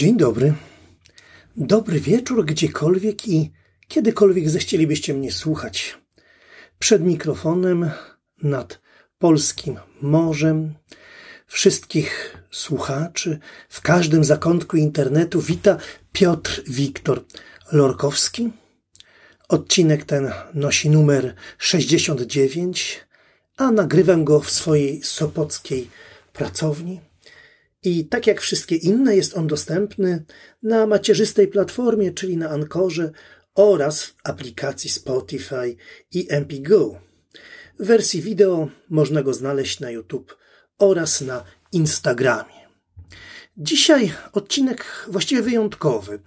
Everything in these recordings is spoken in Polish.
Dzień dobry. Dobry wieczór gdziekolwiek i kiedykolwiek zechcielibyście mnie słuchać. Przed mikrofonem, nad polskim morzem, wszystkich słuchaczy w każdym zakątku internetu wita Piotr Wiktor Lorkowski. Odcinek ten nosi numer 69, a nagrywam go w swojej sopockiej pracowni. I tak jak wszystkie inne, jest on dostępny na macierzystej platformie, czyli na Ankorze oraz w aplikacji Spotify i MPGO. W wersji wideo można go znaleźć na YouTube oraz na Instagramie. Dzisiaj odcinek właściwie wyjątkowy,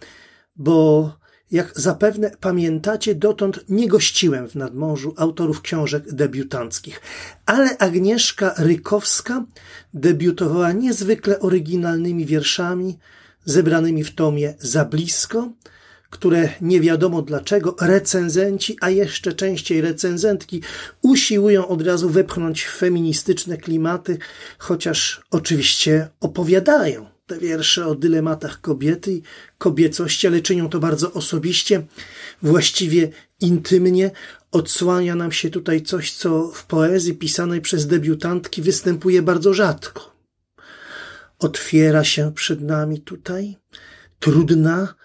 bo jak zapewne pamiętacie, dotąd nie gościłem w nadmorzu autorów książek debiutanckich, ale Agnieszka Rykowska debiutowała niezwykle oryginalnymi wierszami zebranymi w tomie Za blisko, które nie wiadomo dlaczego recenzenci, a jeszcze częściej recenzentki usiłują od razu wepchnąć w feministyczne klimaty, chociaż oczywiście opowiadają te wiersze o dylematach kobiety i kobiecości, ale czynią to bardzo osobiście, właściwie intymnie. Odsłania nam się tutaj coś, co w poezji pisanej przez debiutantki występuje bardzo rzadko. Otwiera się przed nami tutaj trudna,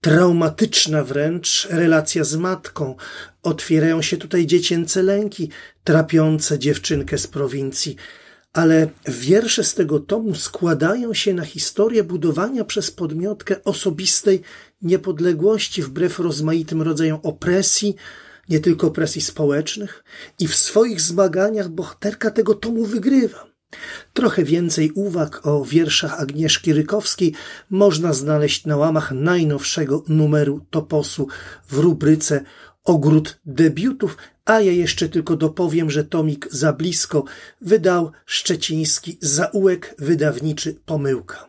traumatyczna wręcz relacja z matką. Otwierają się tutaj dziecięce lęki, trapiące dziewczynkę z prowincji ale wiersze z tego tomu składają się na historię budowania przez podmiotkę osobistej niepodległości wbrew rozmaitym rodzajom opresji, nie tylko opresji społecznych, i w swoich zmaganiach bohaterka tego tomu wygrywa. Trochę więcej uwag o wierszach Agnieszki Rykowskiej można znaleźć na łamach najnowszego numeru Toposu w rubryce Ogród debiutów, a ja jeszcze tylko dopowiem, że tomik za blisko wydał szczeciński zaułek wydawniczy Pomyłka.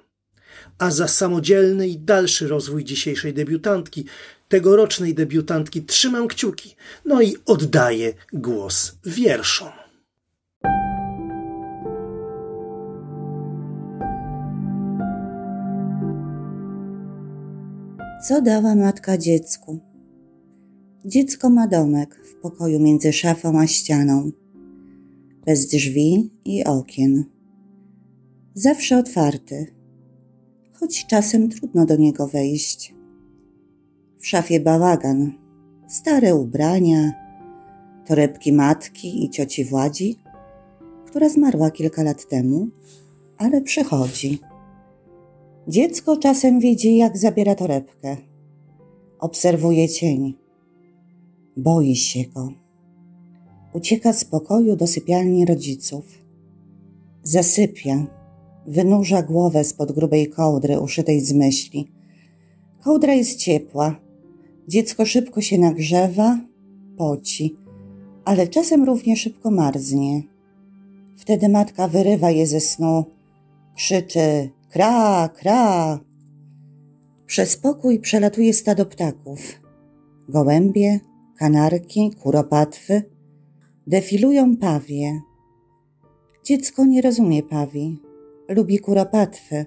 A za samodzielny i dalszy rozwój dzisiejszej debiutantki, tegorocznej debiutantki trzymam kciuki, no i oddaję głos wierszom. Co dała matka dziecku? Dziecko ma domek w pokoju między szafą a ścianą, bez drzwi i okien. Zawsze otwarty, choć czasem trudno do niego wejść. W szafie bałagan, stare ubrania, torebki matki i cioci Władzi, która zmarła kilka lat temu, ale przychodzi. Dziecko czasem widzi, jak zabiera torebkę. Obserwuje cień Boi się go. Ucieka z pokoju do sypialni rodziców. Zasypia, wynurza głowę spod grubej kołdry uszytej z myśli. Kołdra jest ciepła. Dziecko szybko się nagrzewa, poci, ale czasem równie szybko marznie. Wtedy matka wyrywa je ze snu, krzyczy kra, kra. Przez pokój przelatuje stado ptaków. Gołębie, kanarki, kuropatwy, defilują pawie. Dziecko nie rozumie pawi, lubi kuropatwy,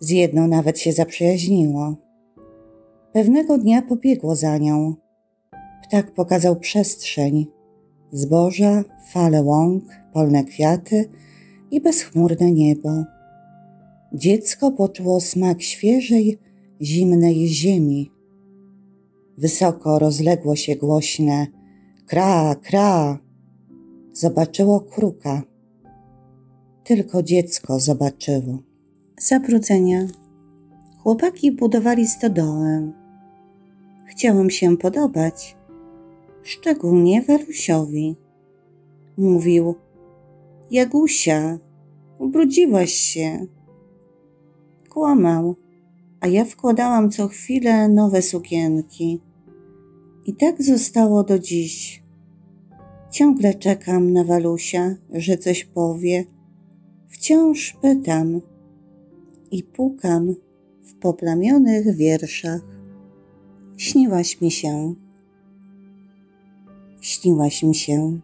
z jedną nawet się zaprzyjaźniło. Pewnego dnia pobiegło za nią. Ptak pokazał przestrzeń, zboża, fale łąk, polne kwiaty i bezchmurne niebo. Dziecko poczuło smak świeżej, zimnej ziemi Wysoko rozległo się głośne kra, kra. Zobaczyło kruka. Tylko dziecko zobaczyło. Zabrudzenia. Chłopaki budowali stodołę. Chciałem się podobać, szczególnie Walusiowi. Mówił, Jagusia, ubrudziłaś się. Kłamał a ja wkładałam co chwilę nowe sukienki. I tak zostało do dziś. Ciągle czekam na Walusia, że coś powie. Wciąż pytam i pukam w poplamionych wierszach. Śniłaś mi się. Śniłaś mi się.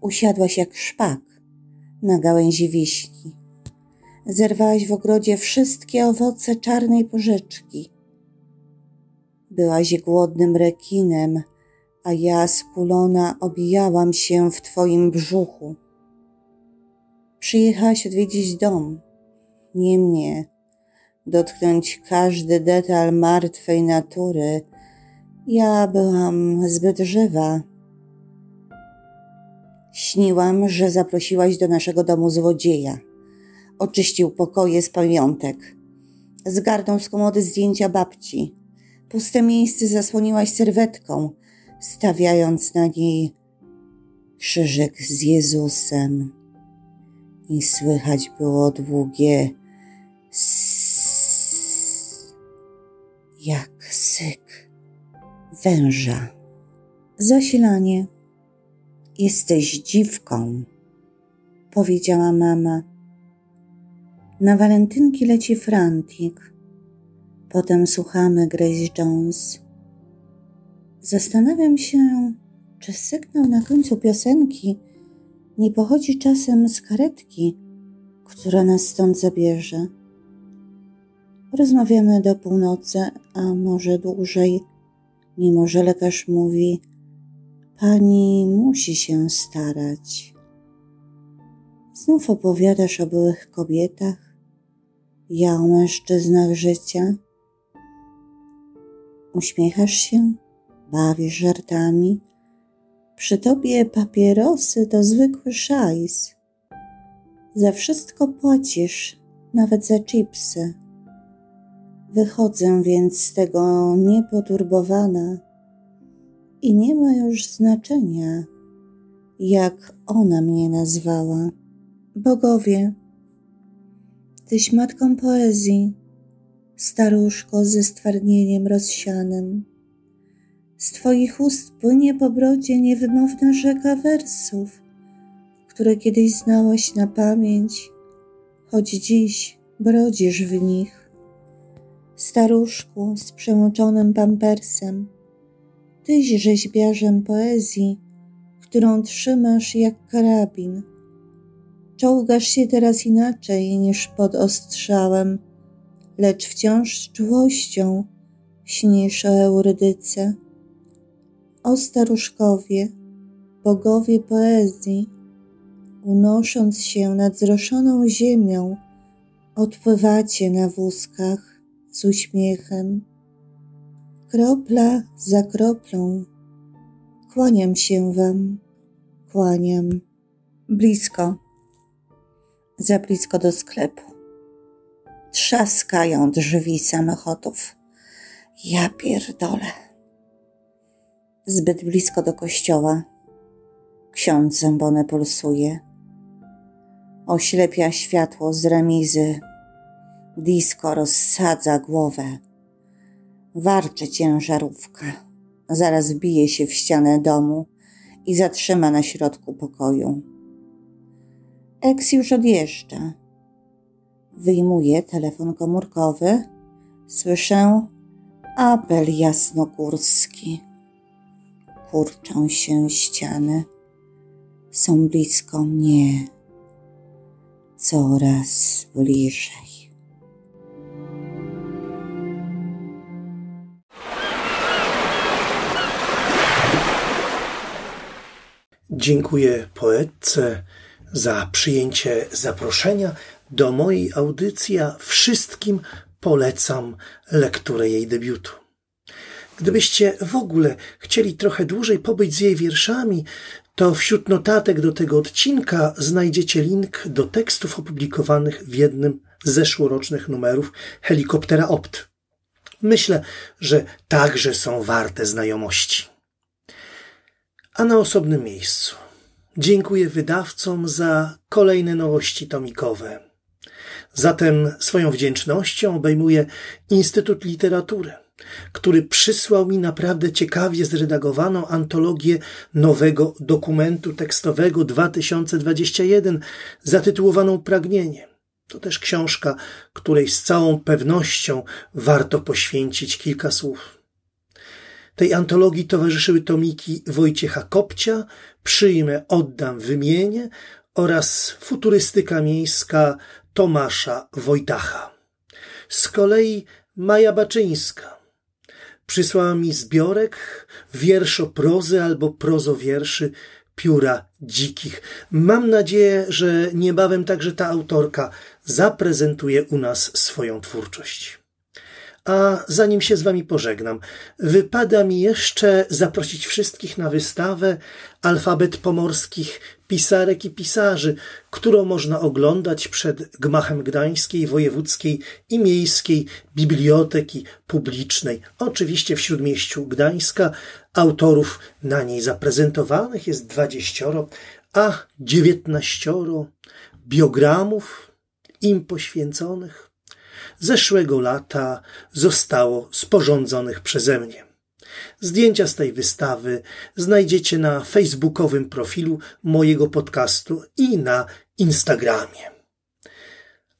Usiadłaś jak szpak na gałęzi wiśni Zerwałaś w ogrodzie wszystkie owoce czarnej porzeczki. Byłaś głodnym rekinem, a ja skulona obijałam się w twoim brzuchu. Przyjechałaś odwiedzić dom, nie mnie, dotknąć każdy detal martwej natury. Ja byłam zbyt żywa. Śniłam, że zaprosiłaś do naszego domu złodzieja. Oczyścił pokoje z pamiątek. Zgarnął z komody zdjęcia babci. Puste miejsce zasłoniłaś serwetką, stawiając na niej krzyżyk z Jezusem. I słychać było długie sss, jak syk węża. Zasilanie. Jesteś dziwką, powiedziała mama. Na walentynki leci Frantik. Potem słuchamy Grace Jones. Zastanawiam się, czy sygnał na końcu piosenki nie pochodzi czasem z karetki, która nas stąd zabierze. Rozmawiamy do północy, a może dłużej, mimo że lekarz mówi, pani musi się starać. Znów opowiadasz o byłych kobietach, ja o mężczyznach życia. Uśmiechasz się, bawisz żartami. Przy tobie papierosy to zwykły szajs. Za wszystko płacisz, nawet za chipsy. Wychodzę więc z tego niepoturbowana i nie ma już znaczenia, jak ona mnie nazwała. Bogowie, tyś matką poezji, staruszko ze stwardnieniem rozsianym. Z twoich ust płynie po brodzie niewymowna rzeka wersów, które kiedyś znałaś na pamięć, choć dziś brodzisz w nich. Staruszku z przemoczonym pampersem, tyś rzeźbiarzem poezji, którą trzymasz jak karabin. Czołgasz się teraz inaczej niż pod ostrzałem, lecz wciąż z czułością śnisz o eurydyce. O staruszkowie, bogowie poezji, unosząc się nad zroszoną ziemią, odpływacie na wózkach z uśmiechem. Kropla za kroplą, kłaniam się wam, kłaniam. Blisko, za blisko do sklepu. Trzaskają drzwi samochodów. Ja pierdolę. Zbyt blisko do kościoła. Ksiądz zębone pulsuje. Oślepia światło z remizy. Disko rozsadza głowę. Warczy ciężarówka. Zaraz wbije się w ścianę domu i zatrzyma na środku pokoju. Eks już odjeżdża. Wyjmuje telefon komórkowy. Słyszę apel jasnogórski. Kurczą się ściany. Są blisko mnie. Coraz bliżej. Dziękuję poetce za przyjęcie zaproszenia do mojej audycji, wszystkim polecam lekturę jej debiutu. Gdybyście w ogóle chcieli trochę dłużej pobyć z jej wierszami, to wśród notatek do tego odcinka znajdziecie link do tekstów opublikowanych w jednym z zeszłorocznych numerów Helikoptera Opt. Myślę, że także są warte znajomości. A na osobnym miejscu dziękuję wydawcom za kolejne nowości tomikowe. Zatem swoją wdzięcznością obejmuję Instytut Literatury, który przysłał mi naprawdę ciekawie zredagowaną antologię nowego dokumentu tekstowego 2021 zatytułowaną Pragnienie. To też książka, której z całą pewnością warto poświęcić kilka słów. Tej antologii towarzyszyły tomiki Wojciecha Kopcia, Przyjmę, oddam, wymienię oraz Futurystyka miejska Tomasza Wojtacha. Z kolei Maja Baczyńska przysłała mi zbiorek wierszo-prozy albo prozo-wierszy pióra dzikich. Mam nadzieję, że niebawem także ta autorka zaprezentuje u nas swoją twórczość. A zanim się z Wami pożegnam, wypada mi jeszcze zaprosić wszystkich na wystawę Alfabet Pomorskich Pisarek i Pisarzy, którą można oglądać przed gmachem Gdańskiej Wojewódzkiej i Miejskiej Biblioteki Publicznej. Oczywiście w śródmieściu Gdańska autorów na niej zaprezentowanych jest dwadzieścioro, a dziewiętnaścioro biogramów im poświęconych zeszłego lata zostało sporządzonych przeze mnie. Zdjęcia z tej wystawy znajdziecie na facebookowym profilu mojego podcastu i na Instagramie.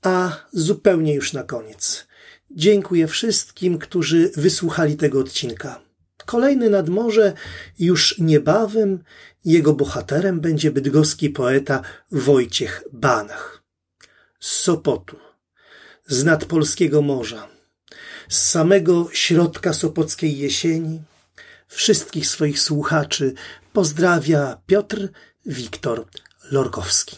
A zupełnie już na koniec. Dziękuję wszystkim, którzy wysłuchali tego odcinka. Kolejny nad morze już niebawem jego bohaterem będzie bydgoski poeta Wojciech Banach. Z Sopotu z nadpolskiego morza, z samego środka sopockiej jesieni, wszystkich swoich słuchaczy pozdrawia Piotr Wiktor Lorkowski.